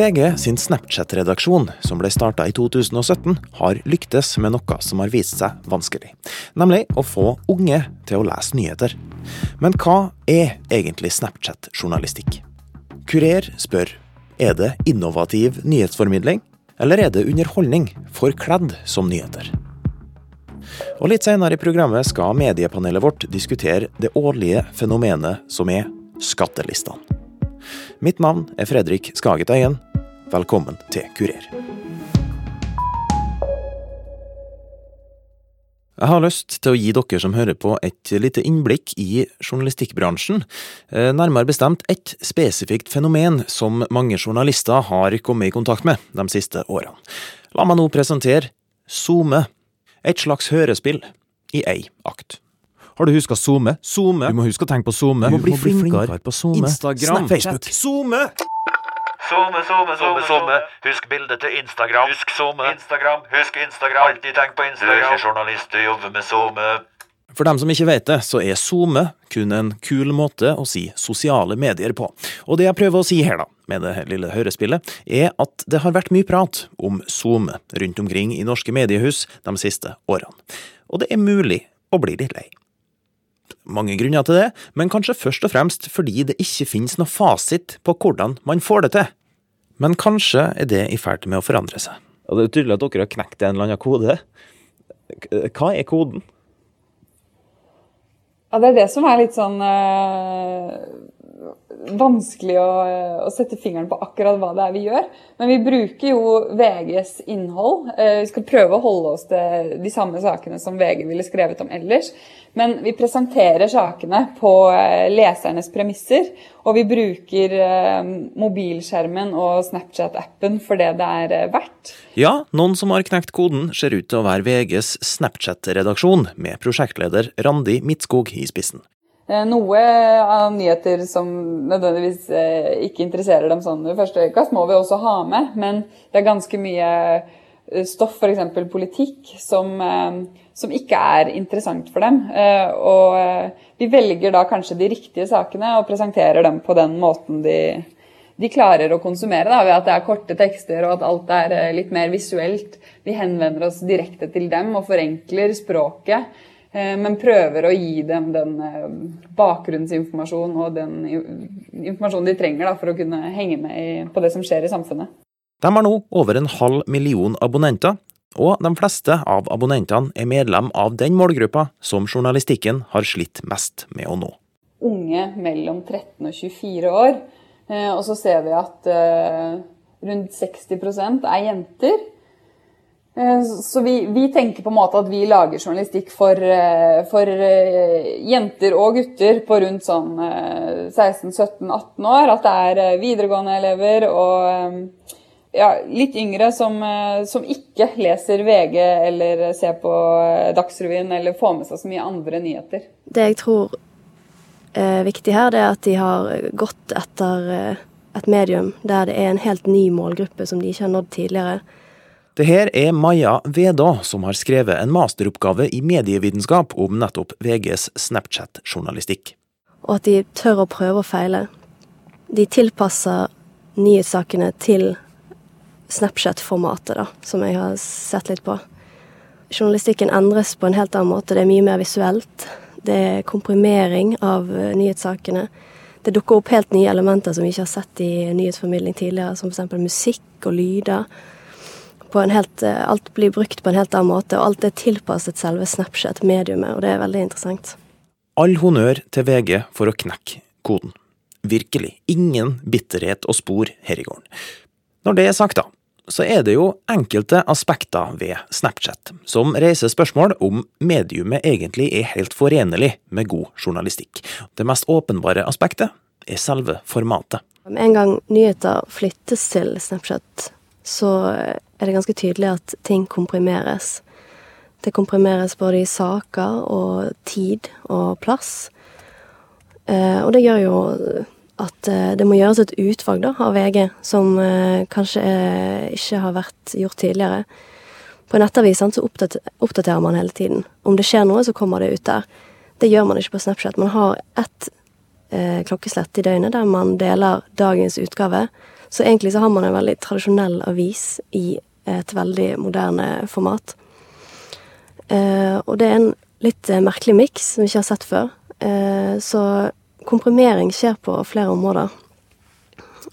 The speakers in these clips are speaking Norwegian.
VG sin Snapchat-redaksjon, som ble starta i 2017, har lyktes med noe som har vist seg vanskelig. Nemlig å få unge til å lese nyheter. Men hva er egentlig Snapchat-journalistikk? Kurer spør er det innovativ nyhetsformidling, eller er det underholdning forkledd som nyheter? Og Litt senere i programmet skal mediepanelet vårt diskutere det årlige fenomenet som er skattelistene. Mitt navn er Fredrik Skaget Øyen. Velkommen til Kurer. Jeg har lyst til å gi dere som hører på et lite innblikk i journalistikkbransjen. Eh, nærmere bestemt et spesifikt fenomen som mange journalister har kommet i kontakt med de siste årene. La meg nå presentere SoMe, et slags hørespill i ei akt. Har du huska SoMe? SoMe. Du må huske å tenke på SoMe. Du må bli flinkere på SoMe. Instagram, Snap, Facebook. SoMe! Zoome, zoome, zoome, zoome. Husk bildet til Instagram. Husk zoome. Instagram. Husk Instagram. Alltid tenk på Instagram. Du er ikke journalist, du jobber med zoome. For dem som ikke vet det, så er SoMe kun en kul måte å si sosiale medier på. Og det jeg prøver å si her, da, med det lille hørespillet, er at det har vært mye prat om SoMe rundt omkring i norske mediehus de siste årene. Og det er mulig å bli litt lei mange grunner til det, men kanskje først og fremst fordi det ikke finnes noe fasit på hvordan man får det til. Men kanskje er det i ferd med å forandre seg. Og Det er tydelig at dere har knekt en eller annen kode. Hva er koden? Ja, Det er det som er litt sånn øh, vanskelig å, å, sette fingeren på akkurat hva det er vi gjør. Men vi bruker jo VGs innhold. Eh, vi skal prøve å holde oss til de samme sakene som VG ville skrevet om ellers. Men vi presenterer sakene på eh, lesernes premisser. Og vi bruker eh, mobilskjermen og Snapchat-appen for det det er eh, verdt. Ja, noen som har knekt koden, ser ut til å være VGs Snapchat-redaksjon, med prosjektleder Randi Midtskog i spissen. Noe av nyheter som nødvendigvis ikke interesserer dem sånn i første øyekast, må vi også ha med. Men det er ganske mye stoff, f.eks. politikk, som som ikke er interessant for dem. Eh, og eh, vi velger da kanskje de riktige sakene og presenterer dem på den måten de, de klarer å konsumere, da, ved at det er korte tekster og at alt er eh, litt mer visuelt. Vi henvender oss direkte til dem og forenkler språket. Men prøver å gi dem den bakgrunnsinformasjonen og den informasjonen de trenger da, for å kunne henge med på det som skjer i samfunnet. De har nå over en halv million abonnenter, og de fleste av abonnentene er medlem av den målgruppa som journalistikken har slitt mest med å nå. Unge mellom 13 og 24 år, eh, og så ser vi at eh, rundt 60% er jenter. Eh, så vi, vi, tenker på en måte at vi lager journalistikk for, for jenter og gutter på rundt sånn 16-17-18 år. At det er videregående elever og ja, litt yngre som, eh, som, ikke leser VG eller ser på eh, Dagsrevyen eller får med seg så mye andre nyheter. Det jeg tror er viktig her, det er at de har gått etter eh, et medium der det er en helt ny målgruppe som de ikke har nådd tidligere. Det her er Maja Vedå, som har skrevet en masteroppgave i medievitenskap om nettopp VGs Snapchat-journalistikk. Og at de tør å prøve og feile. De tilpasser nyhetssakene til Snapchat-formatet, da, som jeg har sett litt på. Journalistikken endres på en helt annen måte. Det er mye mer visuelt. Det er komprimering av eh, nyhetssakene. Det dukker opp helt nye elementer som vi ikke har sett i nyhetsformidling tidligere, som f.eks. musikk og lyder. Helt, eh, alt blir brukt på en helt annen måte, og alt er tilpasset selve Snapchat-mediumet, og det er veldig interessant. All honnør til VG for å knekke koden. Virkelig, ingen bitterhet og spor her i gården. Når det er sagt, da, så er det jo enkelte aspekter ved Snapchat som reiser spørsmål om mediumet egentlig er helt forenlig med god journalistikk. Det mest åpenbare aspektet er selve formatet. Med en gang nyheter flyttes til Snapchat, så er det ganske tydelig at ting komprimeres. Det komprimeres både i saker og tid og plass. Eh, og det gjør jo at eh, det må gjøres et utvalg da, av VG som eh, kanskje eh, ikke har vært gjort tidligere. På nettavisene så oppdaterer man hele tiden. Om det skjer noe, så kommer det ut der. Det gjør man ikke på Snapchat. Man har ett klokkeslett i døgnet der man deler dagens utgave, Så egentlig så har man en veldig tradisjonell avis i et veldig moderne format. Og det er en litt merkelig miks som vi ikke har sett før. Så komprimering skjer på flere områder.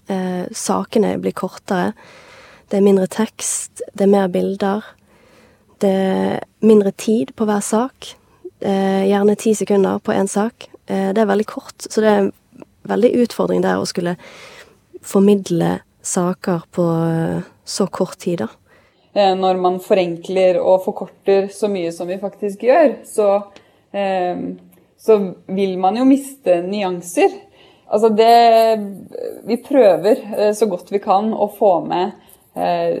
Eh, sakene blir kortere. Det er mindre tekst, det er mer bilder. Det er mindre tid på hver sak. Eh, gjerne ti sekunder på én sak. Eh, det er veldig kort, så det er en veldig utfordring der å skulle formidle saker på eh, så kort tid, da. Eh, når man forenkler og forkorter så mye som vi faktisk gjør, så, eh, så vil man jo miste nyanser. Altså det Vi prøver eh, så godt vi kan å få med eh,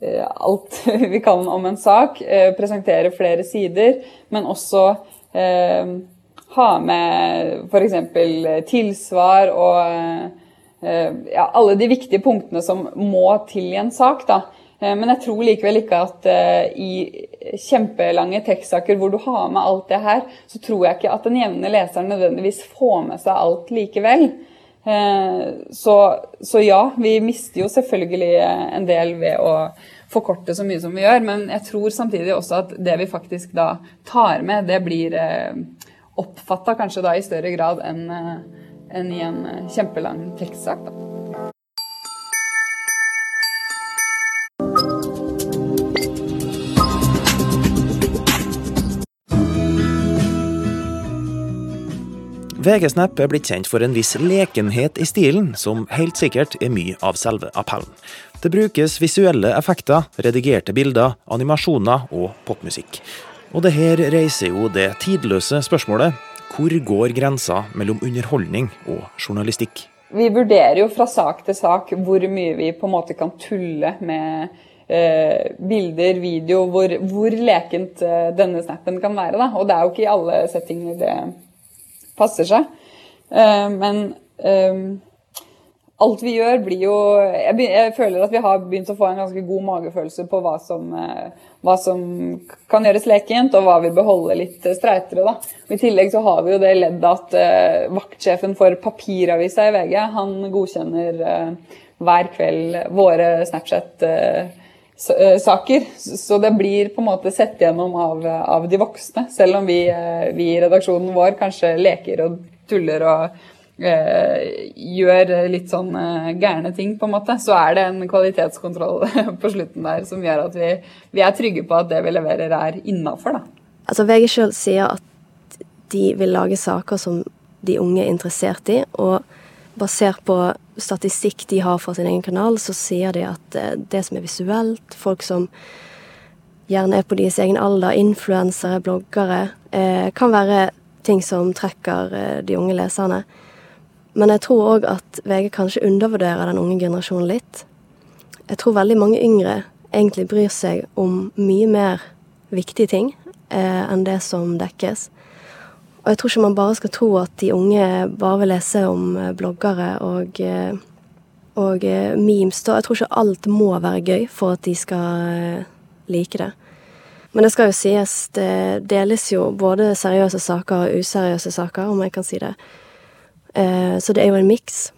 eh alt vi kan om en sak. Presentere flere sider, men også ha med f.eks. tilsvar og ja, alle de viktige punktene som må til i en sak. da. Eh, men jeg tror likevel ikke at uh, i kjempelange tekstsaker hvor du har med alt det her, så tror jeg ikke at den jevne leseren nødvendigvis får med seg alt likevel. Uh, så, så, ja, vi mister jo selvfølgelig en del ved å forkorte så mye som vi gjør, men jeg tror samtidig også at det vi faktisk da tar med, det blir oppfatta kanskje da i større grad enn enn i en kjempelang tekstsak. da. VG Snap er blitt kjent for en viss lekenhet i stilen, som helt sikkert er mye av selve appellen. Det brukes visuelle effekter, redigerte bilder, animasjoner og popmusikk. Og det her reiser jo det tidløse spørsmålet hvor går grensa mellom underholdning og journalistikk? Vi vurderer jo fra sak til sak hvor mye vi på en måte kan tulle med eh, bilder, video, hvor, hvor lekent eh, denne snappen kan være. Da. Og det er jo ikke i alle settinger det passer seg. Uh, men uh, alt vi gjør, blir jo jeg, føler at vi har begynt å få en ganske god magefølelse på hva som, uh, hva som kan gjøres lekent, og hva vi beholder litt streitere. Da. I tillegg så har vi jo det leddet at vaktsjefen for papiravisa i VG han godkjenner hver kveld våre Snapchat saker. Så det blir på en måte sett gjennom av, av de voksne. Selv om vi, eh, vi, i redaksjonen vår kanskje leker og tuller og eh, gjør litt sånn eh, gærne ting, på en måte, så er det en kvalitetskontroll på slutten der som gjør at vi, vi er trygge på at det vi leverer, er innafor. Altså, VG sjøl sier at de vil lage saker som de unge er interessert i. og basert på statistikk de har fra sin egen kanal, så sier de at eh, det som er visuelt, folk som gjerne er på deres egen alder, influensere, bloggere, eh, kan være ting som trekker eh, de unge leserne. Men jeg tror òg at VG kanskje undervurderer den unge generasjonen litt. Jeg tror veldig mange yngre egentlig bryr seg om mye mer viktige ting enn det som dekkes. Og jeg tror ikke man bare skal tro at de unge bare vil lese om eh, bloggere og, eh, og eh, memes. Jeg tror ikke alt må være gøy for at de skal like det. Men det skal jo sies, det deles jo både seriøse saker og useriøse saker, om jeg kan si det. Så det er jo en miks.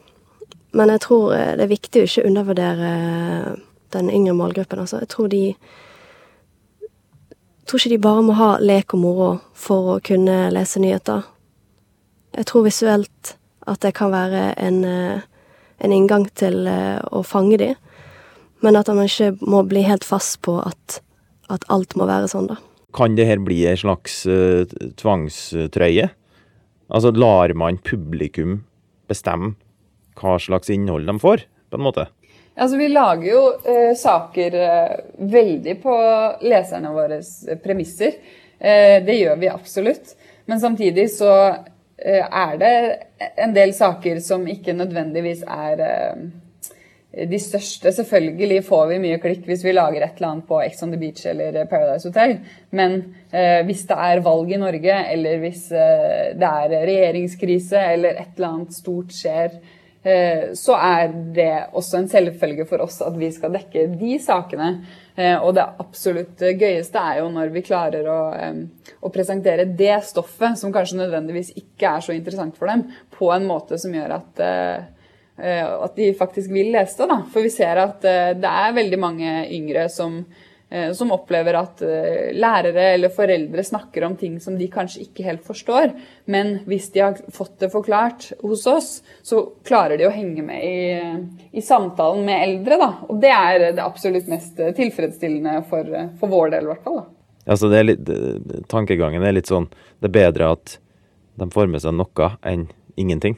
Men jeg tror det er viktig å ikke undervurdere den yngre målgruppen. Altså. Jeg tror de tror ikke de bare må ha lek og moro for å kunne lese nyheter. Jeg tror visuelt at det kan være en, eh, en inngang til eh, å fange de, men at man ikke må bli helt fast på at, at alt må være sånn, da. Kan det her bli en slags uh, tvangstrøye? Altså lar man publikum bestemme hva slags innhold de får, på en måte? Altså, vi lager jo eh, saker eh, veldig på leserne våres premisser. Eh, det gjør vi absolutt. Men samtidig så eh, er det en del saker som ikke nødvendigvis er eh, de største. Selvfølgelig får vi mye klikk hvis vi lager et eller annet på Ex on the Beach eller Paradise Hotel. Men eh, hvis det er valg i Norge, eller hvis det er regjeringskrise eller et eller annet stort skjer Eh, så er det også en selvfølge for oss at vi skal dekke de sakene. Eh, og det absolutt gøyeste er jo når vi klarer å, å, presentere det stoffet, som kanskje nødvendigvis ikke er så interessant for dem, på en måte som gjør at, eh, at de faktisk vil lese det. Da. For vi ser at det er veldig mange yngre som Eh, som opplever at eh, lærere eller foreldre snakker om ting som de kanskje ikke helt forstår. Men hvis de har fått det forklart hos oss, så klarer de å henge med i, i samtalen med eldre. Da. Og det er det absolutt mest tilfredsstillende for, for vår del, i hvert fall. Altså det er litt, tankegangen er litt sånn Det er bedre at de får med seg noe enn ingenting.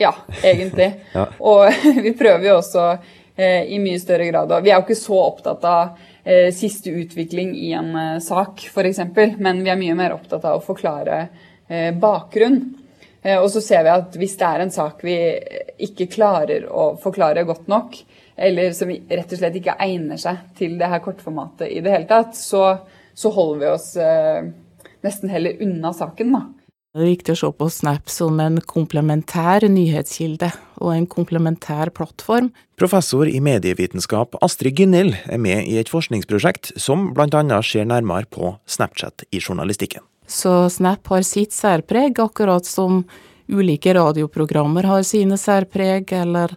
Ja, egentlig. ja. Og vi prøver jo også Eh, i mye større grad. Vi er jo ikke så opptatt av eh, siste utvikling i en eh, sak, f.eks., men vi er mye mer opptatt av å forklare bakgrunn. Og så ser vi at hvis det er en sak vi ikke klarer å forklare godt nok, eller som rett og slett ikke egner seg til det her kortformatet i det hele tatt, så, så holder vi oss nesten heller unna saken, da. Det er viktig å se på Snap som en komplementær nyhetskilde og en komplementær plattform. Professor i medievitenskap Astrid Gynnhild er med i et forskningsprosjekt som bl.a. ser nærmere på Snapchat i journalistikken. Så Snap har sitt særpreg, akkurat som ulike radioprogrammer har sine særpreg, eller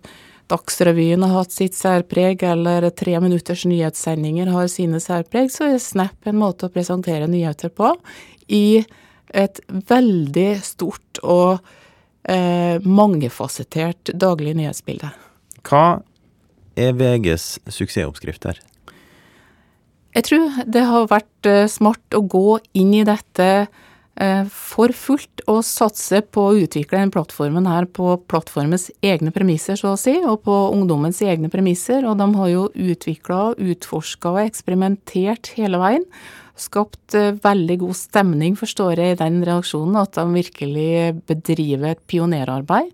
Dagsrevyen har hatt sitt særpreg, eller tre minutters nyhetssendinger har sine særpreg, så er Snap en måte å presentere nyheter på i et veldig stort og eh, mangefasettert daglig nyhetsbilde. Hva er VGs suksessoppskrift her? Jeg tror det har vært eh, smart å gå inn i dette eh, for fullt og satse på å utvikle den plattformen her på plattformens egne premisser, så å si, og på ungdommens egne premisser. Og de har jo utvikla, utforska og eksperimentert hele veien skapt eh, veldig god stemning, forstår jeg, i den reaksjonen. At de virkelig bedriver et pionerarbeid.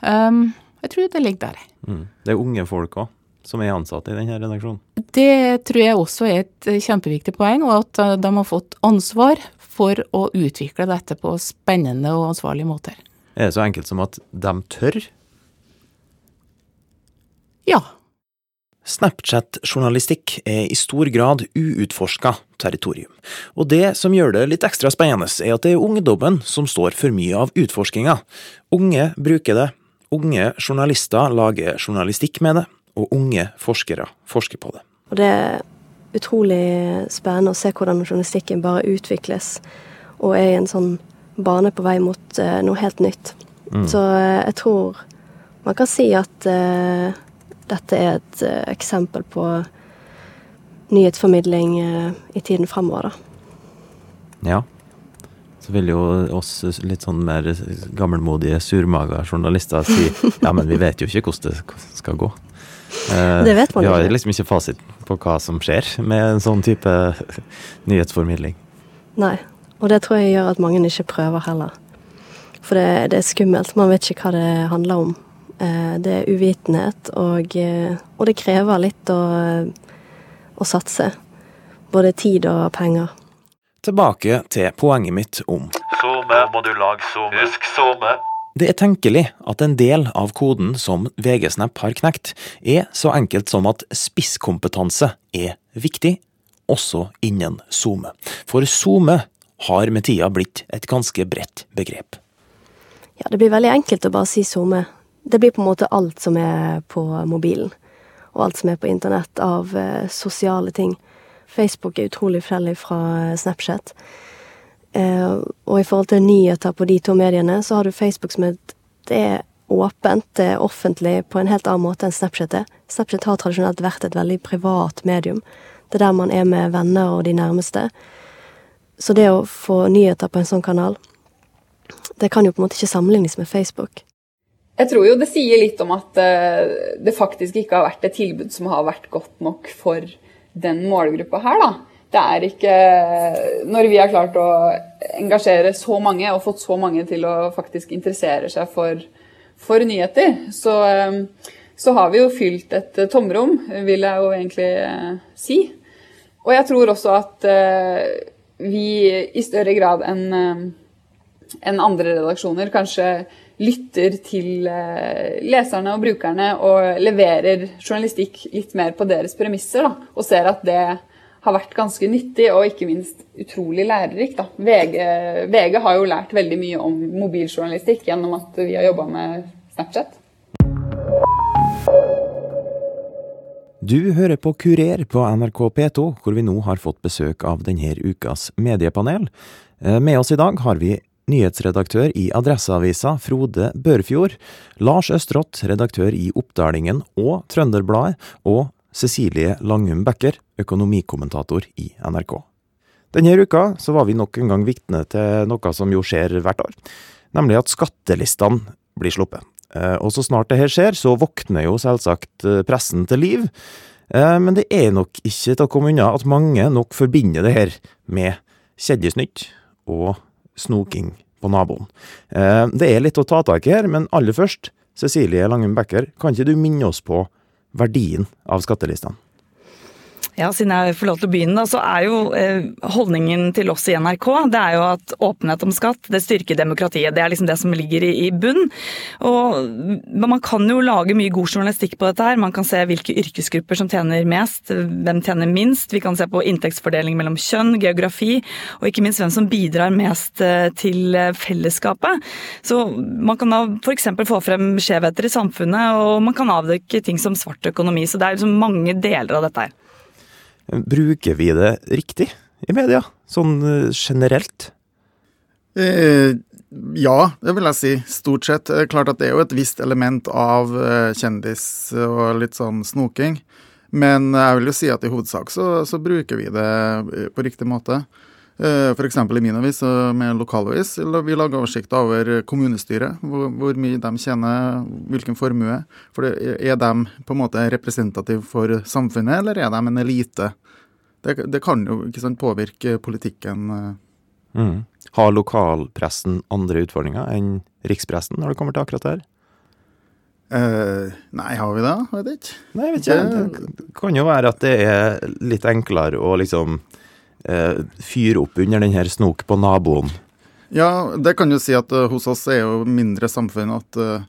Um, jeg tror det ligger der. Mm. Det er unge folk òg som er ansatte i denne redaksjonen? Det tror jeg også er et eh, kjempeviktig poeng, og at eh, de har fått ansvar for å utvikle dette på spennende og ansvarlige måter. Er det så enkelt som at de tør? Ja. Snapchat-journalistikk er i stor grad uutforska territorium. Og det som gjør det litt ekstra spennende, er at det er ungdommen som står for mye av utforskinga. Unge bruker det, unge journalister lager journalistikk med det, og unge forskere forsker på det. Og det er utrolig spennende å se hvordan journalistikken bare utvikles, og er i en sånn bane på vei mot uh, noe helt nytt. Mm. Så uh, jeg tror man kan si at uh, dette er et uh, eksempel på nyhetsformidling uh, i tiden framover, da. Ja. Så vil jo oss litt sånn mer gammelmodige, surmaga journalister si ja, men vi vet jo ikke hvordan det skal gå. Det vet man Vi har liksom ikke fasit på hva som skjer med en sånn type nyhetsformidling. Nei, og det tror jeg gjør at mange ikke prøver heller. For det, det er skummelt. Man vet ikke hva det handler om. Eh, det er uvitenhet, og, eh, og det krever litt å, å, satse. Både tid og penger. Tilbake til poenget mitt om SoMe, må du lage SoMe. Husk SoMe. Det er tenkelig at en del av koden som VG-Snap har knekt, er så enkelt som at spisskompetanse er viktig, også innen SoMe. For SoMe har med tida blitt et ganske bredt begrep. Ja, det blir veldig enkelt å bare si SoMe. Det blir på en måte alt som er på mobilen, og alt som er på internett av eh, sosiale ting. Facebook er utrolig forskjellig fra eh, Snapchat. Eh, og i forhold til nyheter på de to mediene, så har du Facebook som et Det er åpent, det er offentlig på en helt annen måte enn Snapchat er. Snapchat har tradisjonelt vært et veldig privat medium. Det er der man er med venner og de nærmeste. Så det å få nyheter på en sånn kanal, det kan jo på en måte ikke sammenlignes med Facebook. Jeg tror jo det sier litt om at uh, det faktisk ikke har vært et tilbud som har vært godt nok for den målgruppa her, da. Det er ikke Når vi har klart å engasjere så mange og fått så mange til å faktisk interessere seg for, for nyheter, så, uh, så, har vi jo fylt et tomrom, vil jeg jo egentlig si. Og jeg tror også at vi i større grad enn enn andre redaksjoner kanskje lytter til eh, leserne og brukerne og leverer journalistikk litt mer på deres premisser, da, og ser at det har vært ganske nyttig og ikke minst utrolig lærerikt. VG, VG, har jo lært veldig mye om mobiljournalistikk gjennom at vi har jobba med Snapchat. Du hører på Kurer på NRK P2, hvor vi nå har fått besøk av denne ukas mediepanel. Eh, Med oss i dag har vi nyhetsredaktør i Adresseavisa Frode Børfjord, Lars Østrått, redaktør i Oppdalingen og Trønderbladet, og Cecilie Langum Becker, økonomikommentator i NRK. Denne uka var vi nok en gang vitne til noe som jo skjer hvert år, nemlig at skattelistene blir sluppet. Eh, Og så snart det her skjer, så våkner jo selvsagt eh, pressen til liv. Eh, Men det er nok ikke til å komme unna at mange nok forbinder det her med kjedesnytt og snoking på naboen. Eh, Det er litt å ta tak i her, men aller først, Cecilie Langum Becker, kan ikke du minne oss på verdien av skattelistene? Ja, siden jeg får lov til å begynne, så er jo eh, holdningen til oss i NRK det er jo at åpenhet om skatt det styrker demokratiet. Det er liksom det som ligger i, bunn. Og Man kan jo lage mye god journalistikk på dette. her. Man kan se hvilke yrkesgrupper som tjener mest, hvem tjener minst. Vi kan se på inntektsfordeling mellom kjønn, geografi, og ikke minst hvem som bidrar mest eh, til eh, fellesskapet. Så Man kan da f.eks. få frem skjevheter i samfunnet, og man kan avdekke ting som svart økonomi. Så det er liksom mange deler av dette her. Bruker vi det riktig i media, sånn eh, generelt? Eh, ja, det vil jeg si. Stort sett. Det er klart at det er jo et visst element av eh, kjendis og litt sånn snoking. Men jeg vil jo si at i hovedsak så, så bruker vi det eh, på riktig måte. Eh, F.eks. i min avis og med lokalavis. Vi lager oversikt over kommunestyret. Hvor, hvor mye de tjener, hvilken formue. For Er de på en måte representative for samfunnet, eller er de en elite? Det, det kan jo ikke sant, påvirke politikken. eh, Mm. Har lokalpressen andre utfordringer enn rikspressen når det kommer til akkurat det her? Uh, nei, har vi det? Vet ikke. Nei, jeg vet ikke. Det kan jo være at det er litt enklere å liksom eh, fyre opp under den her snok på naboen. Ja, det kan jo si at eh, hos oss er jo mindre samfunn at eh,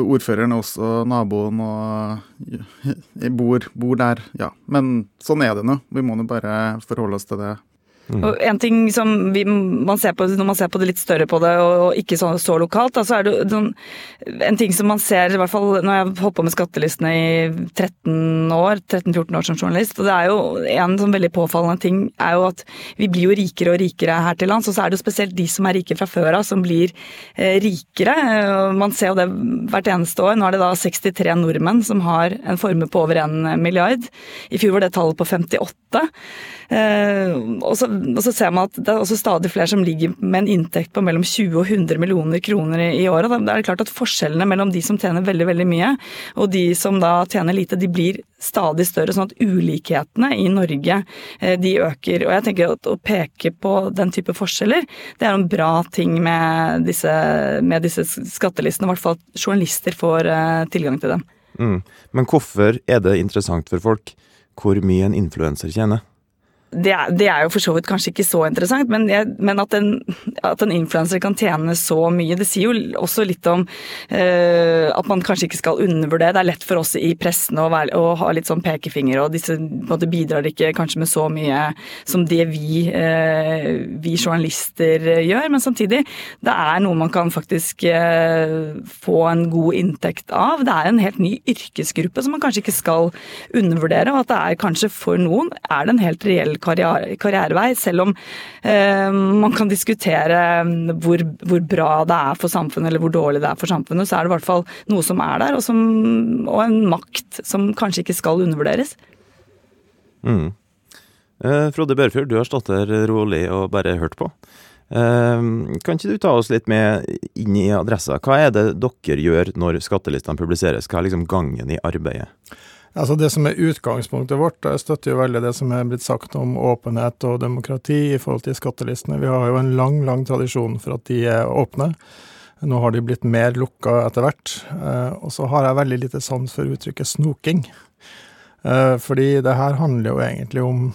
ordføreren er også naboen og eh, bor, bor der. Ja, men sånn er det nå. Vi må nå bare forholde oss til det. Og en ting som vi, man ser på, Når man ser på det litt større på det, og, og ikke så, så lokalt, da, så er det noen, en ting som man ser, i hvert fall når jeg har holdt på med skattelistene i 13 år, 13-14 år som journalist, og det er jo en sånn veldig påfallende ting er jo at vi blir jo rikere og rikere her til lands, og så er det jo spesielt de som er rike fra før av, som blir eh, rikere. Man ser jo det hvert eneste år. Nå er det da 63 nordmenn som har en formue på over 1 milliard. I fjor var det tallet på 58. Eh, og, så, og så ser man at det er også stadig flere som ligger med en inntekt på mellom 20 og 100 millioner kroner i, året. Da er det klart at forskjellene mellom de som tjener veldig veldig mye, og de som da tjener lite, de blir stadig større. Sånn at ulikhetene i Norge eh, de øker. Og jeg tenker at å peke på den type forskjeller, det er en bra ting med disse, med disse skattelistene. I hvert fall at journalister får eh, tilgang til dem. Mm. Men hvorfor er det interessant for folk hvor mye en influenser tjener? Det er, det er jo for så vidt kanskje ikke så interessant, men, jeg, men at en, at en influenser kan tjene så mye, det sier jo også litt om eh, at man kanskje ikke skal undervurdere. Det er lett for oss i pressen å, være, å ha litt sånn pekefinger, og disse måte, bidrar ikke kanskje med så mye som det vi, eh, vi journalister gjør. Men samtidig, det er noe man kan faktisk eh, få en god inntekt av. Det er en helt ny yrkesgruppe som man kanskje ikke skal undervurdere, og at det er kanskje for noen er det en helt reell karriere, karrierevei, selv om eh, man kan diskutere hvor, hvor, bra det er for samfunnet eller hvor dårlig det er for samfunnet, så er det i hvert fall noe som er der, og, som, og en makt som kanskje ikke skal undervurderes. Mm. Eh, Frode Børfjord, du har stått der rolig og bare hørt på. Eh, kan ikke du ta oss litt med inn i adressa? Hva er det dere gjør når skattelistene publiseres? Hva er liksom gangen i arbeidet? Altså Det som er utgangspunktet vårt, jeg støtter jo veldig det som er blitt sagt om åpenhet og demokrati i forhold til skattelistene. Vi har jo en lang, lang tradisjon for at de er åpne. Nå har de blitt mer lukka etter hvert. Eh, og så har jeg veldig lite sans for uttrykket snoking. Eh, fordi det her handler jo egentlig om,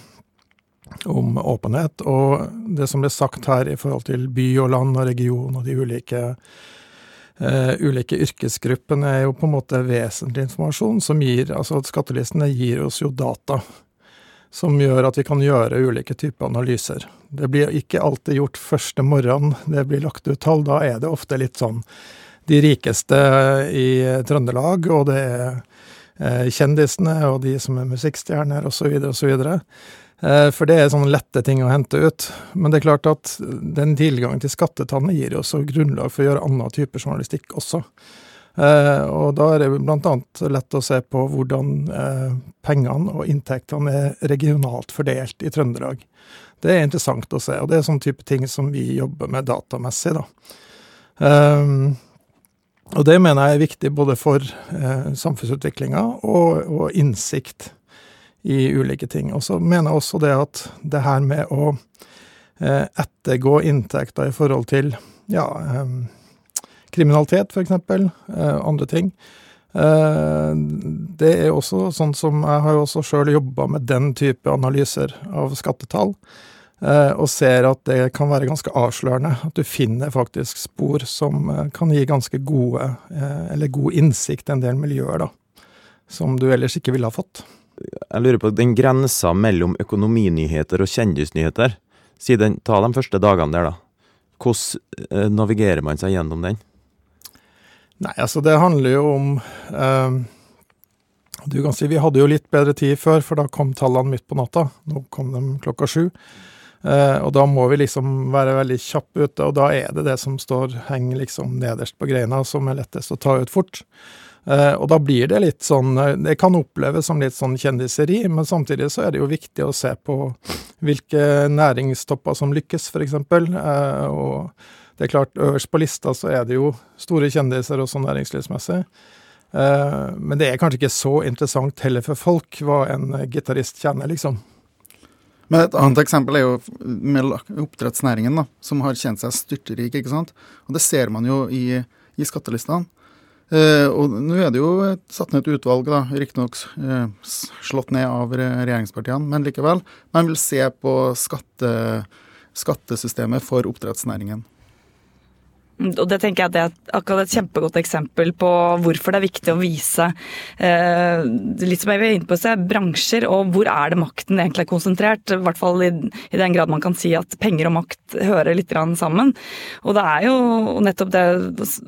om åpenhet. Og det som ble sagt her i forhold til by og land og region og de ulike Uh, ulike yrkesgruppene er jo på en måte vesentlig informasjon som gir Altså skattelistene gir oss jo data som gjør at vi kan gjøre ulike typer analyser. Det blir ikke alltid gjort første morgen det blir lagt ut tall. Da er det ofte litt sånn de rikeste i Trøndelag, og det er kjendisene og de som er musikkstjerner osv. osv. Eh, for det er sånne lette ting å hente ut. Men det er klart at den tilgangen til skattetallene gir også grunnlag for å gjøre annen type journalistikk også. Eh, og da er det annet lett å se på hvordan eh, pengene og inntektene er regionalt fordelt i Trøndelag. Det er interessant å se, og det er sånn type ting som vi jobber med datamessig, da. Um, og det mener jeg er viktig både for eh, samfunnsutviklinga og, og, innsikt i ulike ting. Og så mener jeg også det at det her med å eh, ettergå inntekter i forhold til ja, eh, kriminalitet, f.eks., eh, andre ting. Eh, det er også sånn som Jeg har jo også sjøl jobba med den type analyser av skattetall. Eh, og ser at det kan være ganske avslørende. At du finner faktisk spor som eh, kan gi ganske gode, eh, eller god innsikt i en del miljøer, da. Som du ellers ikke ville ha fått. Jeg lurer på den grensa mellom økonominyheter og kjendisnyheter. Siden, ta de første dagene der, da. Hvordan navigerer man seg gjennom den? Nei, altså det handler jo om eh, Du kan si vi hadde jo litt bedre tid før, for da kom tallene midt på natta. Nå kom de klokka sju. Uh, og da må vi liksom være veldig kjappe ute, og da er det det som står, henger liksom nederst på greina, som er lettest å ta ut fort. Uh, og da blir det litt sånn eh, Det kan oppleves som litt sånn kjendiseri, men samtidig så er det jo viktig å se på hvilke næringstopper som lykkes, f.eks. Uh, og det er klart, øverst på lista så er det jo store kjendiser også næringslivsmessig. Men det er kanskje ikke så interessant heller for folk hva en gitarist kjenner, liksom. Men et annet eksempel er jo med oppdrettsnæringen, da, som har kjent seg styrtrik. ikke sant? Og det ser man jo i, i skattelistene. Eh, og nå er det jo satt ned et utvalg, da, riktignok eh, slått ned av regjeringspartiene, men likevel. Man vil se på skatte, skattesystemet for oppdrettsnæringen. Og det tenker jeg det er akkurat et kjempegodt eksempel på hvorfor det er viktig å vise eh, litt som jeg vil inn på se, bransjer og hvor er det makten egentlig er konsentrert. I hvert fall i, i den grad man kan si at penger og makt hører litt sammen. Og det er jo nettopp det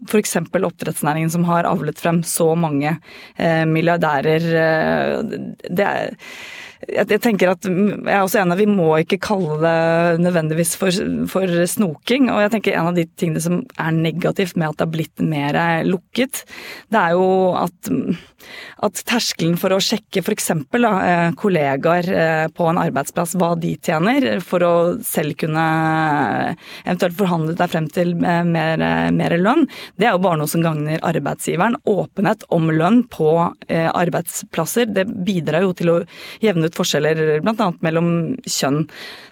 f.eks. oppdrettsnæringen som har avlet frem så mange eh, milliardærer. Eh, det er jeg tenker at jeg er også enig, Vi må ikke kalle det nødvendigvis for, for, snoking. og jeg tenker En av de tingene som er negativt med at det har blitt mer lukket, det er jo at, at terskelen for å sjekke f.eks. Eh, kollegaer eh, på en arbeidsplass hva de tjener, for å selv kunne eventuelt forhandle deg frem til eh, mer, mer lønn, det er jo bare noe som gagner arbeidsgiveren. Åpenhet om lønn på arbeidsplasser det bidrar jo til å jevne ut forskjeller bl.a. mellom kjønn.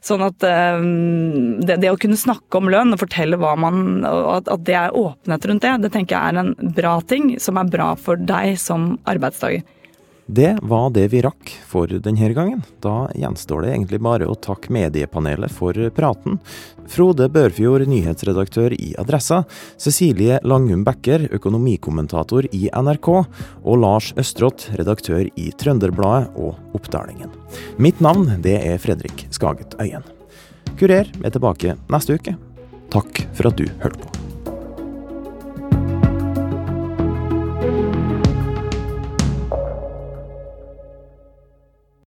Sånn at um, det, det, å kunne snakke om lønn og fortelle hva man at, at det er åpenhet rundt det, det tenker jeg er en bra ting som er bra for deg som arbeidstaker. Det var det vi rakk for denne gangen. Da gjenstår det egentlig bare å takke mediepanelet for praten. Frode Børfjord, nyhetsredaktør i Adressa, Cecilie Langum Becker, økonomikommentator i NRK, og Lars Østrått, redaktør i Trønderbladet og Oppdalingen. Mitt navn det er Fredrik Skaget Øyen. Kurer er tilbake neste uke. Takk for at du hørte på.